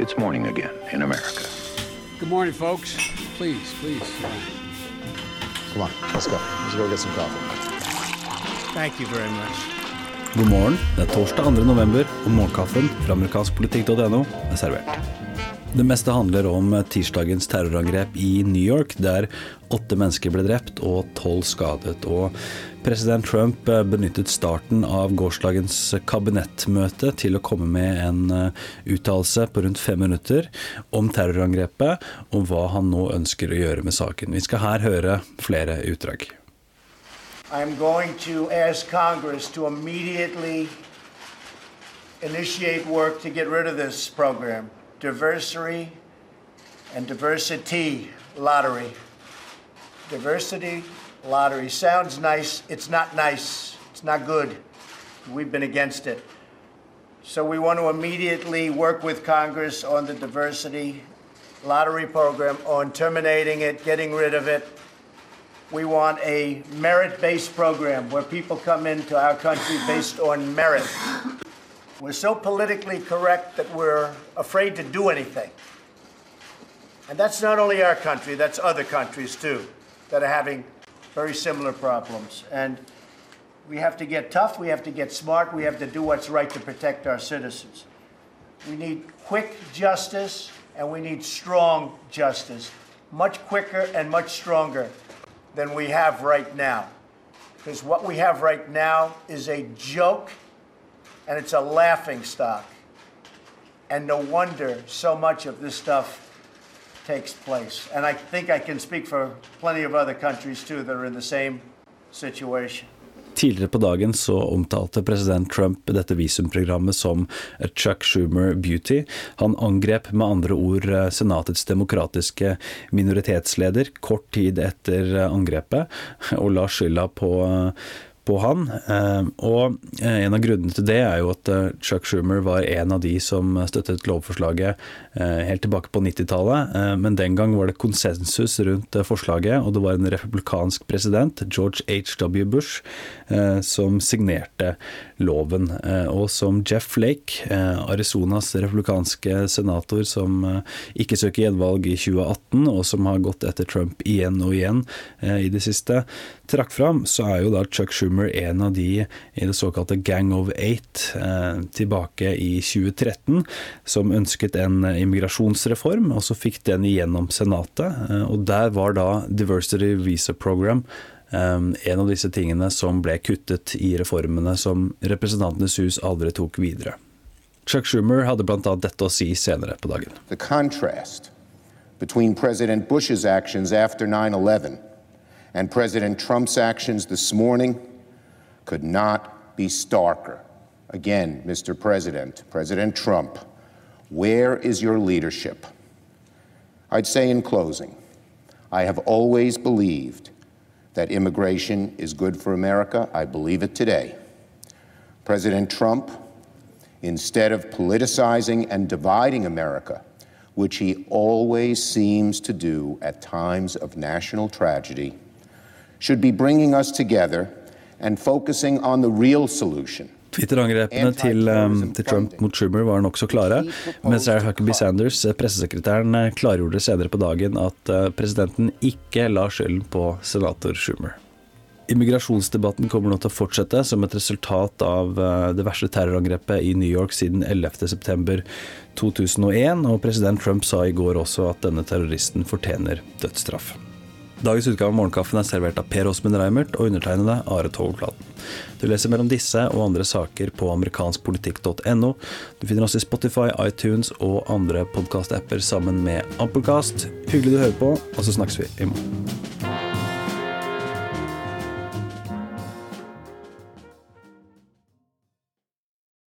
It's morning again in America. Good morning, folks. Please, please. Come on, let's go. Let's go get some coffee. Thank you very much. God morgen. Det er torsdag 2. november, og morgenkaffen fra amerikanskpolitikk.no er servert. Det meste handler om tirsdagens terrorangrep i New York, der åtte mennesker ble drept og tolv skadet. Og president Trump benyttet starten av gårsdagens kabinettmøte til å komme med en eh, uttalelse på rundt fem minutter om terrorangrepet og hva han nå ønsker å gjøre med saken. Vi skal her høre flere utdrag. I'm going to ask Congress to immediately initiate work to get rid of this program, diversity and diversity lottery. Diversity lottery sounds nice. It's not nice. It's not good. We've been against it. So we want to immediately work with Congress on the diversity lottery program, on terminating it, getting rid of it. We want a merit based program where people come into our country based on merit. We're so politically correct that we're afraid to do anything. And that's not only our country, that's other countries too that are having very similar problems. And we have to get tough, we have to get smart, we have to do what's right to protect our citizens. We need quick justice and we need strong justice, much quicker and much stronger than we have right now. Because what we have right now is a joke and it's a laughing stock. And no wonder so much of this stuff takes place. And I think I can speak for plenty of other countries too that are in the same situation. Tidligere på dagen så omtalte president Trump dette visumprogrammet som Chuck Schumer Beauty. Han angrep med andre ord Senatets demokratiske minoritetsleder kort tid etter angrepet, og la skylda på på han. Og en av grunnene til det er jo at Chuck Schumer var en av de som støttet lovforslaget helt tilbake på 90-tallet. Men den gang var det konsensus rundt forslaget, og det var en republikansk president, George H.W. Bush, som signerte loven. Og som Jeff Flake, Arizonas republikanske senator som ikke søker gjenvalg i 2018, og som har gått etter Trump igjen og igjen i det siste, trakk fram, så er jo da Chuck Schumer en av de i det såkalte Gang of Eight eh, tilbake i 2013, som ønsket en immigrasjonsreform, og så fikk den igjennom Senatet. Eh, og der var da Diversity Visa Program eh, en av disse tingene som ble kuttet i reformene som Representantenes hus aldri tok videre. Chuck Schumer hadde bl.a. dette å si senere på dagen. The contrast between President Bush's actions after 9/11 and President Trump's actions this morning could not be starker. Again, Mr. President, President Trump, where is your leadership? I'd say in closing, I have always believed that immigration is good for America. I believe it today. President Trump, instead of politicizing and dividing America, which he always seems to do at times of national tragedy, should be bringing us together and focusing on the real solution. Twitter-angrepene til, til, Trump mot Schumer var nokså klare, mens Sarah Huckabee Sanders, pressesekretæren, klargjorde senere på dagen at presidenten ikke la skylden på senator Schumer. Immigrasjonsdebatten kommer nå til å fortsette som et resultat av det verste terrorangrepet i New York siden 11.9.2001, og president Trump sa i går også at denne terroristen fortjener dødsstraff. Dagens utgave av Morgenkaffen er servert av Per Åsmund Reimert og undertegnede Are Tovklaten. Du leser mellom disse og andre saker på amerikanskpolitikk.no. Du finner oss i Spotify, iTunes og andre podkast-apper sammen med Ampelkast. Hyggelig du hører på, og så snakkes vi i morgen.